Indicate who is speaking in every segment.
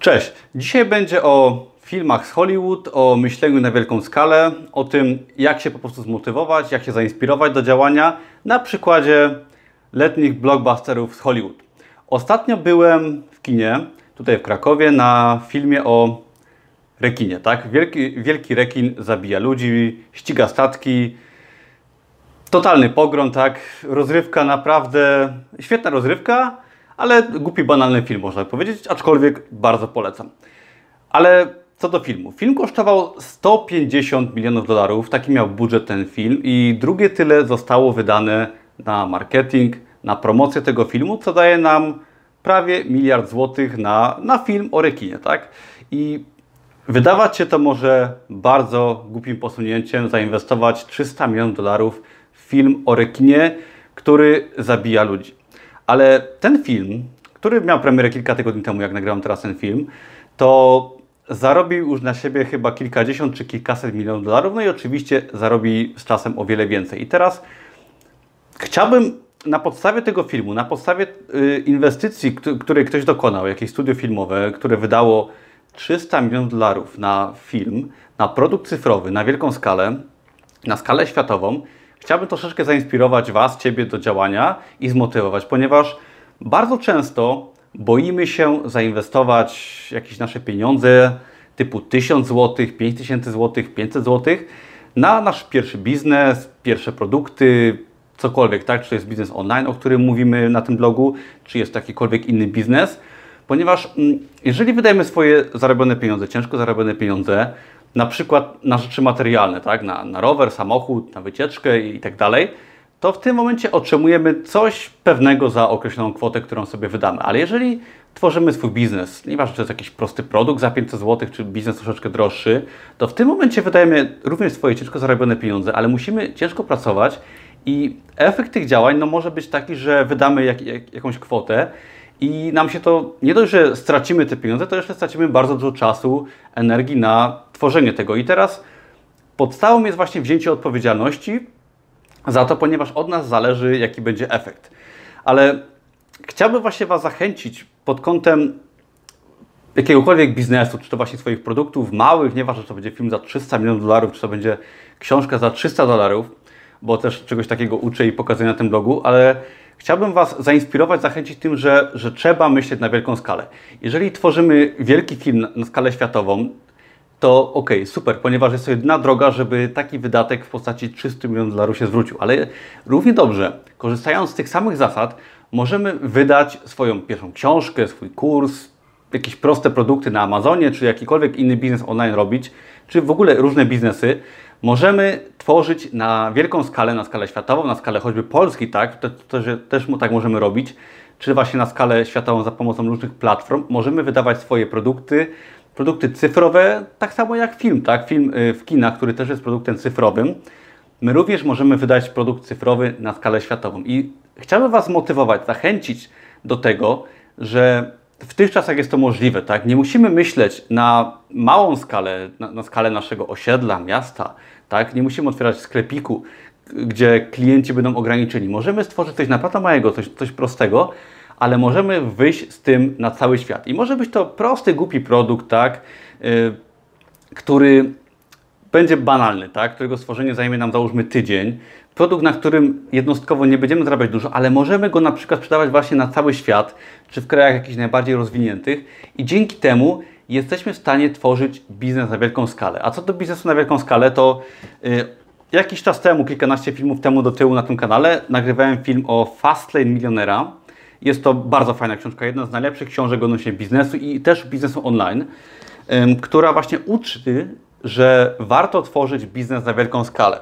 Speaker 1: Cześć. Dzisiaj będzie o filmach z Hollywood, o myśleniu na wielką skalę, o tym, jak się po prostu zmotywować, jak się zainspirować do działania na przykładzie letnich blockbusterów z Hollywood. Ostatnio byłem w kinie, tutaj w Krakowie, na filmie o rekinie, tak? Wielki, wielki rekin zabija ludzi, ściga statki, totalny pogrom, tak? Rozrywka naprawdę, świetna rozrywka, ale głupi, banalny film, można powiedzieć, aczkolwiek bardzo polecam. Ale co do filmu. Film kosztował 150 milionów dolarów, taki miał budżet ten film i drugie tyle zostało wydane na marketing, na promocję tego filmu, co daje nam prawie miliard złotych na, na film o rekinie, tak? I wydawać się to może bardzo głupim posunięciem zainwestować 300 milionów dolarów w film o rekinie, który zabija ludzi. Ale ten film, który miał premierę kilka tygodni temu, jak nagrałem teraz ten film, to zarobił już na siebie chyba kilkadziesiąt czy kilkaset milionów dolarów, no i oczywiście zarobi z czasem o wiele więcej. I teraz chciałbym na podstawie tego filmu, na podstawie y, inwestycji, której ktoś dokonał, jakieś studio filmowe, które wydało 300 milionów dolarów na film, na produkt cyfrowy, na wielką skalę, na skalę światową, chciałbym troszeczkę zainspirować Was, Ciebie do działania i zmotywować, ponieważ bardzo często boimy się zainwestować jakieś nasze pieniądze typu 1000 zł, 5000 zł, 500 zł na nasz pierwszy biznes, pierwsze produkty, cokolwiek, tak? Czy to jest biznes online, o którym mówimy na tym blogu, czy jest jakikolwiek inny biznes, ponieważ mm, jeżeli wydajemy swoje zarobione pieniądze, ciężko zarobione pieniądze, na przykład na rzeczy materialne, tak? na, na rower, samochód, na wycieczkę i tak dalej, to w tym momencie otrzymujemy coś pewnego za określoną kwotę, którą sobie wydamy. Ale jeżeli tworzymy swój biznes, nieważne czy to jest jakiś prosty produkt za 500 zł, czy biznes troszeczkę droższy, to w tym momencie wydajemy również swoje ciężko zarobione pieniądze, ale musimy ciężko pracować i efekt tych działań no, może być taki, że wydamy jak, jak, jakąś kwotę i nam się to, nie dość, że stracimy te pieniądze, to jeszcze stracimy bardzo dużo czasu, energii na tworzenie tego. I teraz podstawą jest właśnie wzięcie odpowiedzialności za to, ponieważ od nas zależy, jaki będzie efekt. Ale chciałbym właśnie Was zachęcić pod kątem jakiegokolwiek biznesu, czy to właśnie swoich produktów małych, nieważne, czy to będzie film za 300 milionów dolarów, czy to będzie książka za 300 dolarów, bo też czegoś takiego uczę i pokazuję na tym blogu, ale chciałbym Was zainspirować, zachęcić tym, że, że trzeba myśleć na wielką skalę. Jeżeli tworzymy wielki film na skalę światową, to ok, super, ponieważ jest to jedyna droga, żeby taki wydatek w postaci 300 milionów dolarów się zwrócił. Ale równie dobrze, korzystając z tych samych zasad, możemy wydać swoją pierwszą książkę, swój kurs, jakieś proste produkty na Amazonie, czy jakikolwiek inny biznes online robić, czy w ogóle różne biznesy, możemy tworzyć na wielką skalę, na skalę światową, na skalę choćby Polski, tak, to, to, że też tak możemy robić, czy właśnie na skalę światową za pomocą różnych platform. Możemy wydawać swoje produkty, produkty cyfrowe, tak samo jak film, tak? Film y, w kinach, który też jest produktem cyfrowym. My również możemy wydać produkt cyfrowy na skalę światową. I chciałbym Was motywować, zachęcić do tego, że w tych czasach jest to możliwe, tak? Nie musimy myśleć na małą skalę, na, na skalę naszego osiedla, miasta, tak? Nie musimy otwierać sklepiku, gdzie klienci będą ograniczeni. Możemy stworzyć coś naprawdę małego, coś, coś prostego, ale możemy wyjść z tym na cały świat. I może być to prosty, głupi produkt, tak, yy, który będzie banalny, tak, którego stworzenie zajmie nam załóżmy tydzień. Produkt, na którym jednostkowo nie będziemy zarabiać dużo, ale możemy go na przykład sprzedawać właśnie na cały świat, czy w krajach jakichś najbardziej rozwiniętych i dzięki temu jesteśmy w stanie tworzyć biznes na wielką skalę. A co do biznesu na wielką skalę, to yy, jakiś czas temu, kilkanaście filmów temu do tyłu na tym kanale, nagrywałem film o Fastlane Milionera, jest to bardzo fajna książka, jedna z najlepszych książek odnośnie biznesu i też biznesu online, która właśnie uczy, że warto tworzyć biznes na wielką skalę.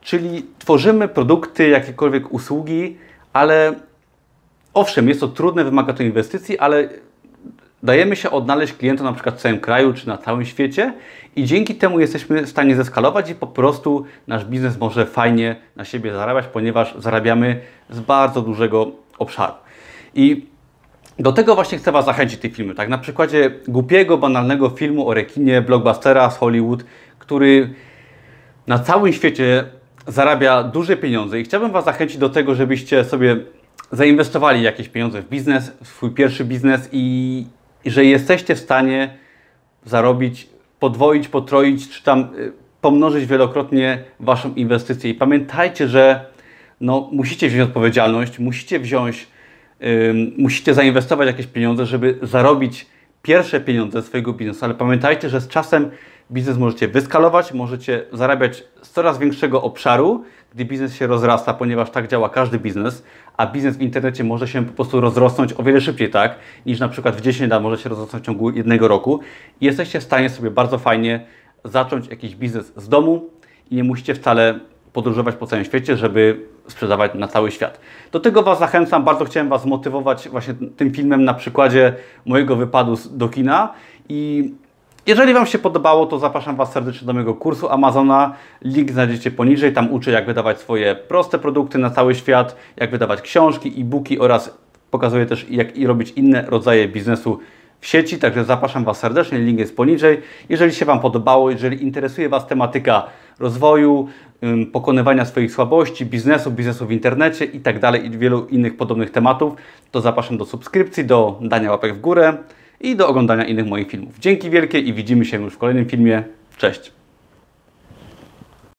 Speaker 1: Czyli tworzymy produkty, jakiekolwiek usługi, ale owszem, jest to trudne, wymaga to inwestycji, ale dajemy się odnaleźć klientom na przykład w całym kraju czy na całym świecie i dzięki temu jesteśmy w stanie zeskalować i po prostu nasz biznes może fajnie na siebie zarabiać, ponieważ zarabiamy z bardzo dużego obszaru. I do tego właśnie chcę Was zachęcić tych filmy. Tak, na przykładzie głupiego, banalnego filmu o rekinie, blockbustera z Hollywood, który na całym świecie zarabia duże pieniądze i chciałbym Was zachęcić do tego, żebyście sobie zainwestowali jakieś pieniądze w biznes, w swój pierwszy biznes i że jesteście w stanie zarobić, podwoić, potroić, czy tam y, pomnożyć wielokrotnie Waszą inwestycję. I pamiętajcie, że no, musicie wziąć odpowiedzialność, musicie wziąć, musicie zainwestować jakieś pieniądze, żeby zarobić pierwsze pieniądze ze swojego biznesu, ale pamiętajcie, że z czasem biznes możecie wyskalować, możecie zarabiać z coraz większego obszaru, gdy biznes się rozrasta, ponieważ tak działa każdy biznes, a biznes w internecie może się po prostu rozrosnąć o wiele szybciej, tak, niż na przykład w 10 lat może się rozrosnąć w ciągu jednego roku. I jesteście w stanie sobie bardzo fajnie zacząć jakiś biznes z domu i nie musicie wcale podróżować po całym świecie, żeby sprzedawać na cały świat. Do tego Was zachęcam, bardzo chciałem Was zmotywować właśnie tym filmem na przykładzie mojego wypadu do kina i jeżeli Wam się podobało, to zapraszam Was serdecznie do mojego kursu Amazona. Link znajdziecie poniżej. Tam uczę, jak wydawać swoje proste produkty na cały świat, jak wydawać książki, e-booki oraz pokazuję też, jak i robić inne rodzaje biznesu w sieci. Także zapraszam Was serdecznie. Link jest poniżej. Jeżeli się Wam podobało, jeżeli interesuje Was tematyka rozwoju, pokonywania swoich słabości, biznesu, biznesu w internecie i tak i wielu innych podobnych tematów, to zapraszam do subskrypcji, do dania łapek w górę i do oglądania innych moich filmów. Dzięki wielkie i widzimy się już w kolejnym filmie. Cześć!